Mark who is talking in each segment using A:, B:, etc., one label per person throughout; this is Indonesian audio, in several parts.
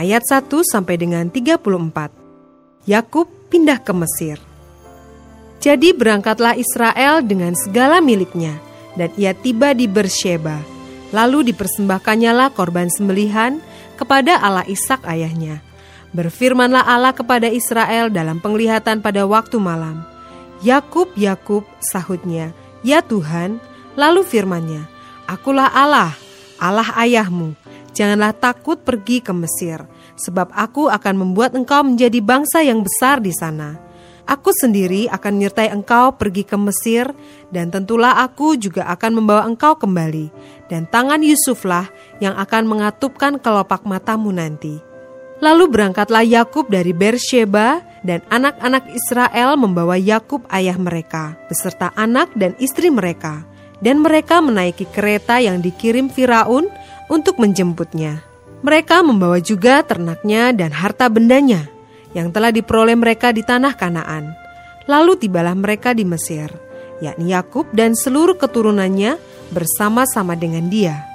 A: ayat 1 sampai dengan 34. Yakub pindah ke Mesir. Jadi berangkatlah Israel dengan segala miliknya dan ia tiba di Bersheba. Lalu dipersembahkannyalah korban sembelihan kepada Allah Ishak ayahnya. Berfirmanlah Allah kepada Israel dalam penglihatan pada waktu malam. Yakub, Yakub, sahutnya, "Ya Tuhan." Lalu firmannya, "Akulah Allah, Allah ayahmu. Janganlah takut pergi ke Mesir, sebab aku akan membuat engkau menjadi bangsa yang besar di sana. Aku sendiri akan menyertai engkau pergi ke Mesir, dan tentulah aku juga akan membawa engkau kembali, dan tangan Yusuflah yang akan mengatupkan kelopak matamu nanti. Lalu berangkatlah Yakub dari Bersheba, dan anak-anak Israel membawa Yakub ayah mereka, beserta anak dan istri mereka, dan mereka menaiki kereta yang dikirim Firaun untuk menjemputnya. Mereka membawa juga ternaknya dan harta bendanya yang telah diperoleh mereka di tanah Kanaan. Lalu tibalah mereka di Mesir, yakni Yakub dan seluruh keturunannya bersama-sama dengan dia.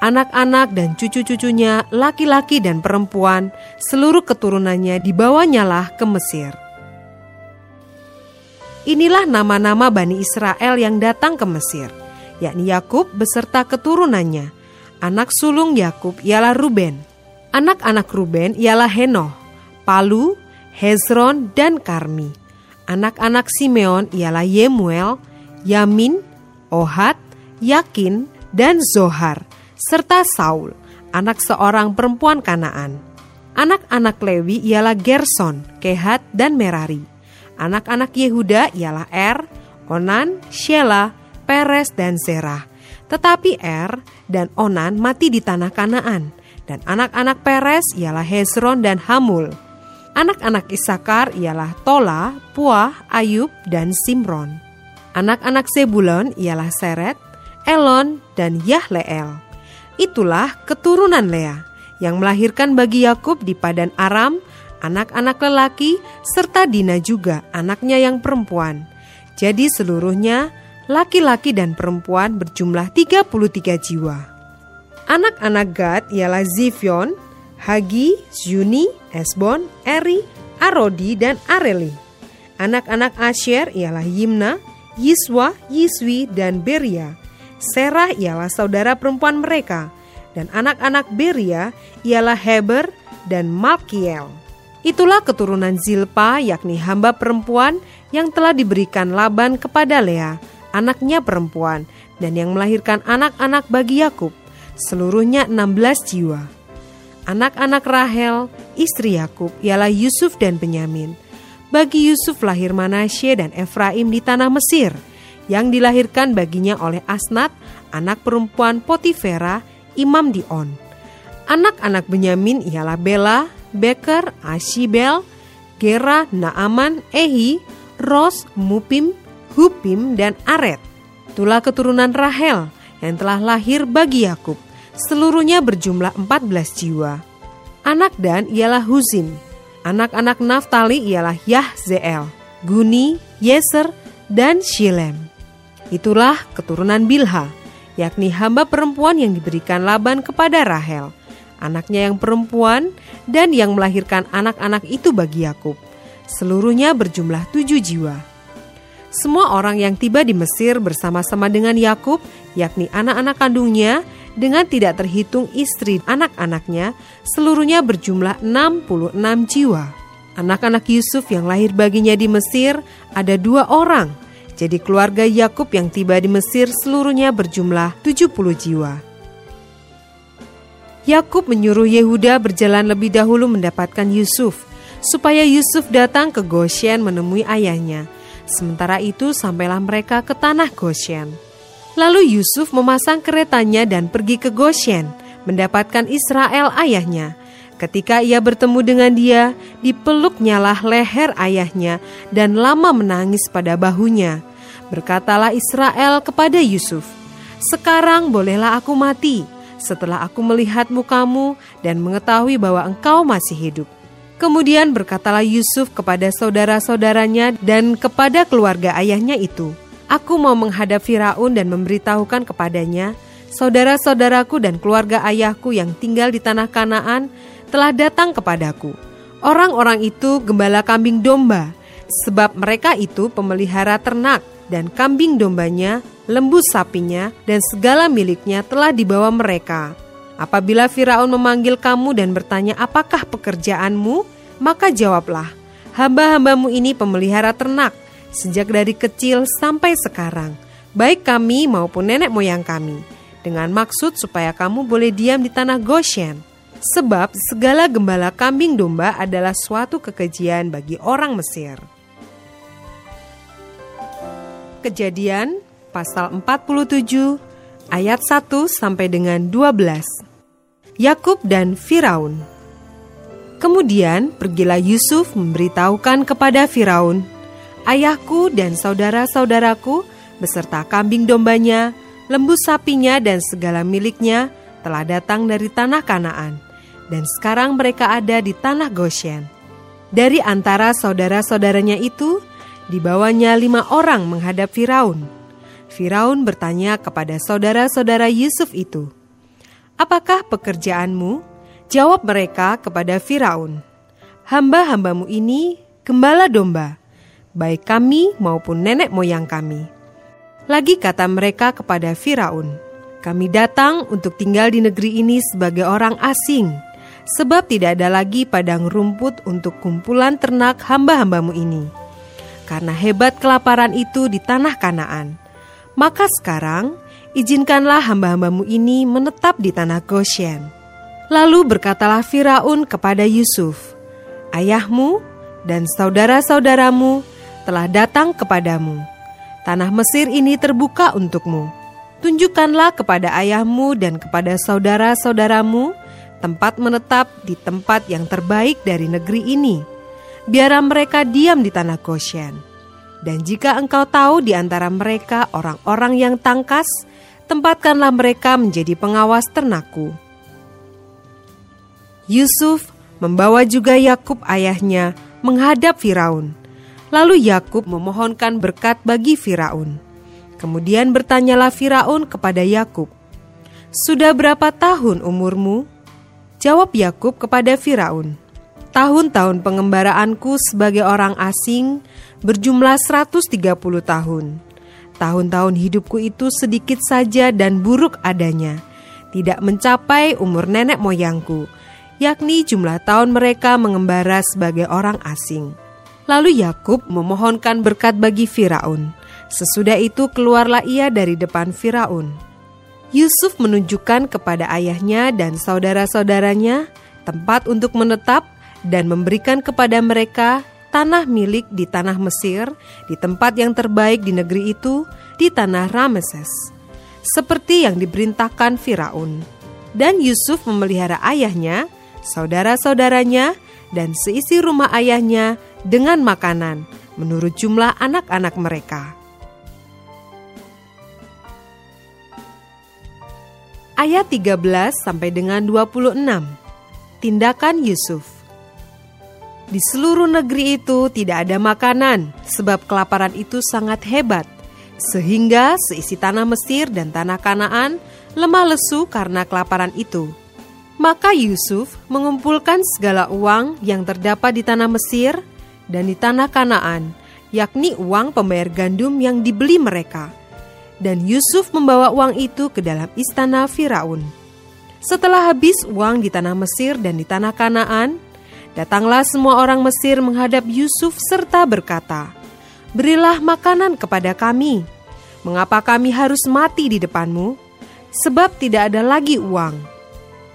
A: Anak-anak dan cucu-cucunya, laki-laki dan perempuan, seluruh keturunannya dibawanyalah ke Mesir. Inilah nama-nama Bani Israel yang datang ke Mesir, yakni Yakub beserta keturunannya, Anak sulung Yakub ialah Ruben. Anak-anak Ruben ialah Henoh, Palu, Hezron, dan Karmi. Anak-anak Simeon ialah Yemuel, Yamin, Ohad, Yakin, dan Zohar, serta Saul, anak seorang perempuan Kanaan. Anak-anak Lewi ialah Gerson, Kehat, dan Merari. Anak-anak Yehuda ialah Er, Onan, Shela, Peres, dan Zerah. Tetapi Er dan Onan mati di tanah Kanaan, dan anak-anak Peres ialah Hezron dan Hamul. Anak-anak Isakar ialah Tola, Puah, Ayub, dan Simron. Anak-anak Sebulon ialah Seret, Elon, dan Yahleel. Itulah keturunan Lea yang melahirkan bagi Yakub di Padan Aram anak-anak lelaki serta Dina juga anaknya yang perempuan. Jadi seluruhnya laki-laki dan perempuan berjumlah 33 jiwa. Anak-anak Gad ialah Zifion, Hagi, Zuni, Esbon, Eri, Arodi, dan Areli. Anak-anak Asher ialah Yimna, Yiswa, Yiswi, dan Beria. Serah ialah saudara perempuan mereka, dan anak-anak Beria ialah Heber dan Malkiel. Itulah keturunan Zilpa, yakni hamba perempuan yang telah diberikan Laban kepada Lea, anaknya perempuan, dan yang melahirkan anak-anak bagi Yakub, seluruhnya 16 jiwa. Anak-anak Rahel, istri Yakub, ialah Yusuf dan Benyamin. Bagi Yusuf lahir Manasye dan Efraim di tanah Mesir, yang dilahirkan baginya oleh Asnat, anak perempuan Potifera, imam di On. Anak-anak Benyamin ialah Bela, Beker, Ashibel, Gera, Naaman, Ehi, Ros, Mupim, Hupim, dan Aret. Itulah keturunan Rahel yang telah lahir bagi Yakub. Seluruhnya berjumlah 14 jiwa. Anak Dan ialah Huzim. Anak-anak Naftali ialah Yahzeel, Guni, Yeser, dan Shilem. Itulah keturunan Bilha, yakni hamba perempuan yang diberikan Laban kepada Rahel, anaknya yang perempuan dan yang melahirkan anak-anak itu bagi Yakub. Seluruhnya berjumlah tujuh jiwa. Semua orang yang tiba di Mesir bersama-sama dengan Yakub, yakni anak-anak kandungnya, dengan tidak terhitung istri anak-anaknya, seluruhnya berjumlah 66 jiwa. Anak-anak Yusuf yang lahir baginya di Mesir ada dua orang. Jadi keluarga Yakub yang tiba di Mesir seluruhnya berjumlah 70 jiwa. Yakub menyuruh Yehuda berjalan lebih dahulu mendapatkan Yusuf, supaya Yusuf datang ke Goshen menemui ayahnya Sementara itu sampailah mereka ke tanah Goshen. Lalu Yusuf memasang keretanya dan pergi ke Goshen, mendapatkan Israel ayahnya. Ketika ia bertemu dengan dia, dipeluknyalah leher ayahnya dan lama menangis pada bahunya. Berkatalah Israel kepada Yusuf, "Sekarang bolehlah aku mati setelah aku melihat mukamu dan mengetahui bahwa engkau masih hidup." Kemudian berkatalah Yusuf kepada saudara-saudaranya dan kepada keluarga ayahnya itu, "Aku mau menghadap Firaun dan memberitahukan kepadanya, saudara-saudaraku dan keluarga ayahku yang tinggal di tanah Kanaan telah datang kepadaku. Orang-orang itu gembala kambing domba, sebab mereka itu pemelihara ternak, dan kambing dombanya, lembu sapinya, dan segala miliknya telah dibawa mereka. Apabila Firaun memanggil kamu dan bertanya, "Apakah pekerjaanmu?" maka jawablah, "Hamba-hambamu ini pemelihara ternak sejak dari kecil sampai sekarang, baik kami maupun nenek moyang kami." dengan maksud supaya kamu boleh diam di tanah Goshen. Sebab segala gembala kambing domba adalah suatu kekejian bagi orang Mesir. Kejadian pasal 47 ayat 1 sampai dengan 12. Yakub dan Firaun. Kemudian pergilah Yusuf memberitahukan kepada Firaun, "Ayahku dan saudara-saudaraku beserta kambing dombanya, lembu sapinya dan segala miliknya telah datang dari tanah Kanaan." dan sekarang mereka ada di tanah Goshen. Dari antara saudara-saudaranya itu, dibawanya lima orang menghadap Firaun. Firaun bertanya kepada saudara-saudara Yusuf itu, "Apakah pekerjaanmu?" Jawab mereka kepada Firaun, "Hamba-hambamu ini gembala domba, baik kami maupun nenek moyang kami." Lagi kata mereka kepada Firaun, "Kami datang untuk tinggal di negeri ini sebagai orang asing." sebab tidak ada lagi padang rumput untuk kumpulan ternak hamba-hambamu ini. Karena hebat kelaparan itu di tanah Kanaan, maka sekarang izinkanlah hamba-hambamu ini menetap di tanah Goshen. Lalu berkatalah Firaun kepada Yusuf, Ayahmu dan saudara-saudaramu telah datang kepadamu. Tanah Mesir ini terbuka untukmu. Tunjukkanlah kepada ayahmu dan kepada saudara-saudaramu tempat menetap di tempat yang terbaik dari negeri ini. Biarlah mereka diam di tanah Goshen. Dan jika engkau tahu di antara mereka orang-orang yang tangkas, tempatkanlah mereka menjadi pengawas ternakku. Yusuf membawa juga Yakub ayahnya menghadap Firaun. Lalu Yakub memohonkan berkat bagi Firaun. Kemudian bertanyalah Firaun kepada Yakub, "Sudah berapa tahun umurmu?" Jawab Yakub kepada Firaun, "Tahun-tahun pengembaraanku sebagai orang asing berjumlah 130 tahun. Tahun-tahun hidupku itu sedikit saja dan buruk adanya, tidak mencapai umur nenek moyangku, yakni jumlah tahun mereka mengembara sebagai orang asing." Lalu Yakub memohonkan berkat bagi Firaun. Sesudah itu keluarlah ia dari depan Firaun. Yusuf menunjukkan kepada ayahnya dan saudara-saudaranya tempat untuk menetap dan memberikan kepada mereka tanah milik di tanah Mesir, di tempat yang terbaik di negeri itu, di tanah Rameses, seperti yang diperintahkan Firaun. Dan Yusuf memelihara ayahnya, saudara-saudaranya, dan seisi rumah ayahnya dengan makanan menurut jumlah anak-anak mereka. ayat 13 sampai dengan 26. Tindakan Yusuf. Di seluruh negeri itu tidak ada makanan sebab kelaparan itu sangat hebat sehingga seisi tanah Mesir dan tanah Kanaan lemah lesu karena kelaparan itu. Maka Yusuf mengumpulkan segala uang yang terdapat di tanah Mesir dan di tanah Kanaan, yakni uang pembayar gandum yang dibeli mereka dan Yusuf membawa uang itu ke dalam istana Firaun. Setelah habis uang di tanah Mesir dan di tanah Kanaan, datanglah semua orang Mesir menghadap Yusuf serta berkata, "Berilah makanan kepada kami. Mengapa kami harus mati di depanmu? Sebab tidak ada lagi uang."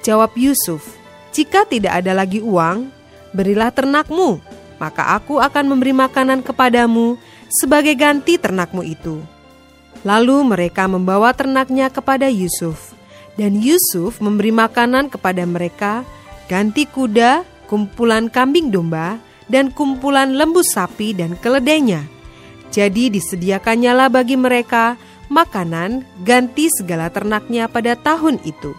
A: Jawab Yusuf, "Jika tidak ada lagi uang, berilah ternakmu, maka aku akan memberi makanan kepadamu sebagai ganti ternakmu itu." Lalu mereka membawa ternaknya kepada Yusuf, dan Yusuf memberi makanan kepada mereka ganti kuda, kumpulan kambing domba, dan kumpulan lembu sapi dan keledainya. Jadi disediakannya lah bagi mereka makanan ganti segala ternaknya pada tahun itu.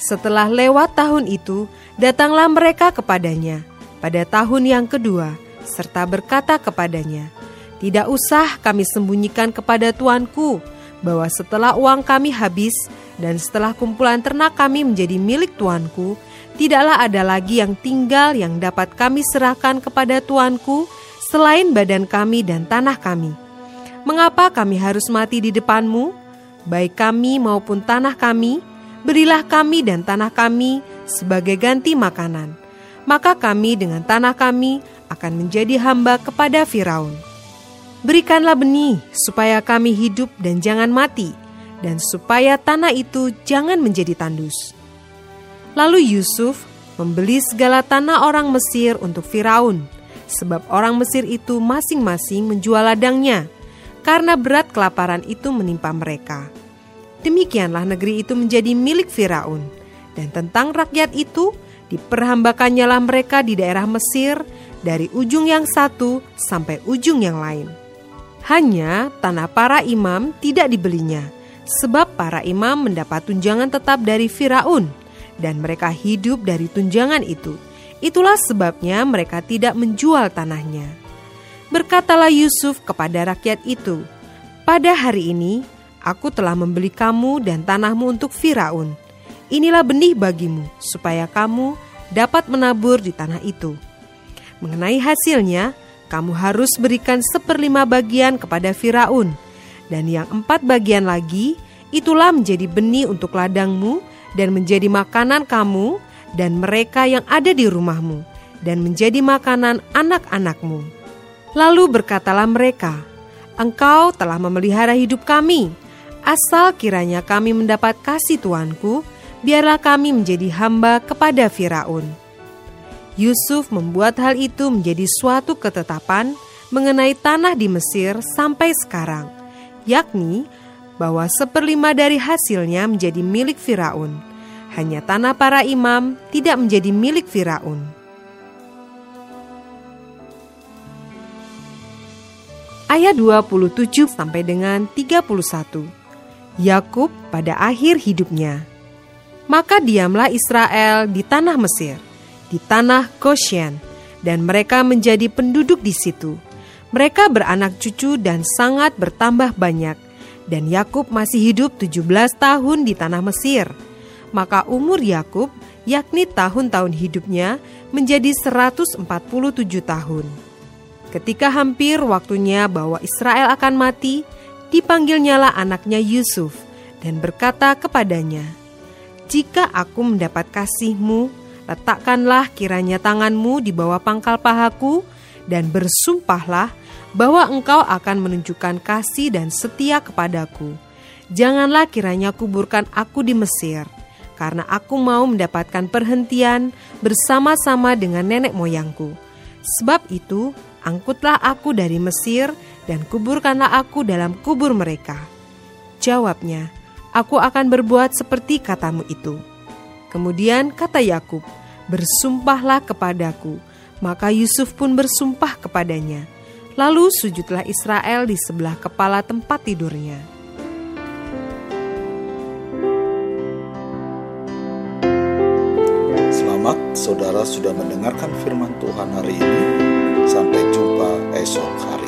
A: Setelah lewat tahun itu, datanglah mereka kepadanya pada tahun yang kedua, serta berkata kepadanya, "Tidak usah kami sembunyikan kepada tuanku bahwa setelah uang kami habis dan setelah kumpulan ternak kami menjadi milik tuanku, tidaklah ada lagi yang tinggal yang dapat kami serahkan kepada tuanku selain badan kami dan tanah kami." Mengapa kami harus mati di depanmu? Baik kami maupun tanah kami, berilah kami dan tanah kami sebagai ganti makanan. Maka kami dengan tanah kami akan menjadi hamba kepada Firaun. Berikanlah benih supaya kami hidup dan jangan mati, dan supaya tanah itu jangan menjadi tandus. Lalu Yusuf membeli segala tanah orang Mesir untuk Firaun, sebab orang Mesir itu masing-masing menjual ladangnya karena berat kelaparan itu menimpa mereka. Demikianlah negeri itu menjadi milik Firaun, dan tentang rakyat itu diperhambakannya mereka di daerah Mesir dari ujung yang satu sampai ujung yang lain. Hanya tanah para imam tidak dibelinya, sebab para imam mendapat tunjangan tetap dari Firaun, dan mereka hidup dari tunjangan itu. Itulah sebabnya mereka tidak menjual tanahnya. Berkatalah Yusuf kepada rakyat itu, "Pada hari ini aku telah membeli kamu dan tanahmu untuk Firaun. Inilah benih bagimu, supaya kamu dapat menabur di tanah itu. Mengenai hasilnya, kamu harus berikan seperlima bagian kepada Firaun, dan yang empat bagian lagi itulah menjadi benih untuk ladangmu dan menjadi makanan kamu dan mereka yang ada di rumahmu, dan menjadi makanan anak-anakmu." Lalu berkatalah mereka, Engkau telah memelihara hidup kami, asal kiranya kami mendapat kasih Tuanku, biarlah kami menjadi hamba kepada Firaun. Yusuf membuat hal itu menjadi suatu ketetapan mengenai tanah di Mesir sampai sekarang, yakni bahwa seperlima dari hasilnya menjadi milik Firaun. Hanya tanah para imam tidak menjadi milik Firaun. ayat 27 sampai dengan 31. Yakub pada akhir hidupnya. Maka diamlah Israel di tanah Mesir, di tanah Goshen, dan mereka menjadi penduduk di situ. Mereka beranak cucu dan sangat bertambah banyak, dan Yakub masih hidup 17 tahun di tanah Mesir. Maka umur Yakub, yakni tahun-tahun hidupnya, menjadi 147 tahun. Ketika hampir waktunya bahwa Israel akan mati, dipanggilnyalah anaknya Yusuf dan berkata kepadanya, "Jika aku mendapat kasihmu, letakkanlah kiranya tanganmu di bawah pangkal pahaku dan bersumpahlah bahwa engkau akan menunjukkan kasih dan setia kepadaku. Janganlah kiranya kuburkan aku di Mesir, karena aku mau mendapatkan perhentian bersama-sama dengan nenek moyangku. Sebab itu, angkutlah aku dari Mesir dan kuburkanlah aku dalam kubur mereka. Jawabnya, aku akan berbuat seperti katamu itu. Kemudian kata Yakub, bersumpahlah kepadaku. Maka Yusuf pun bersumpah kepadanya. Lalu sujudlah Israel di sebelah kepala tempat tidurnya.
B: Selamat saudara sudah mendengarkan firman Tuhan hari ini. Sampai jumpa esok hari.